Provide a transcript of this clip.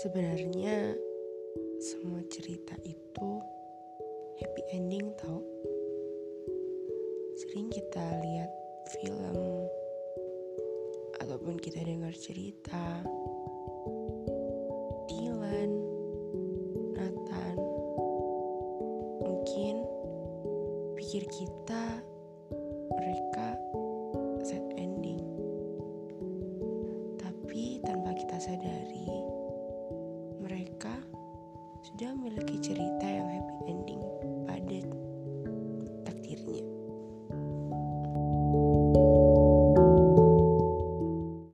Sebenarnya semua cerita itu happy ending tau. Sering kita lihat film ataupun kita dengar cerita Dylan, Nathan, mungkin pikir kita mereka sad ending. Tapi tanpa kita sadari, sudah memiliki cerita yang happy ending.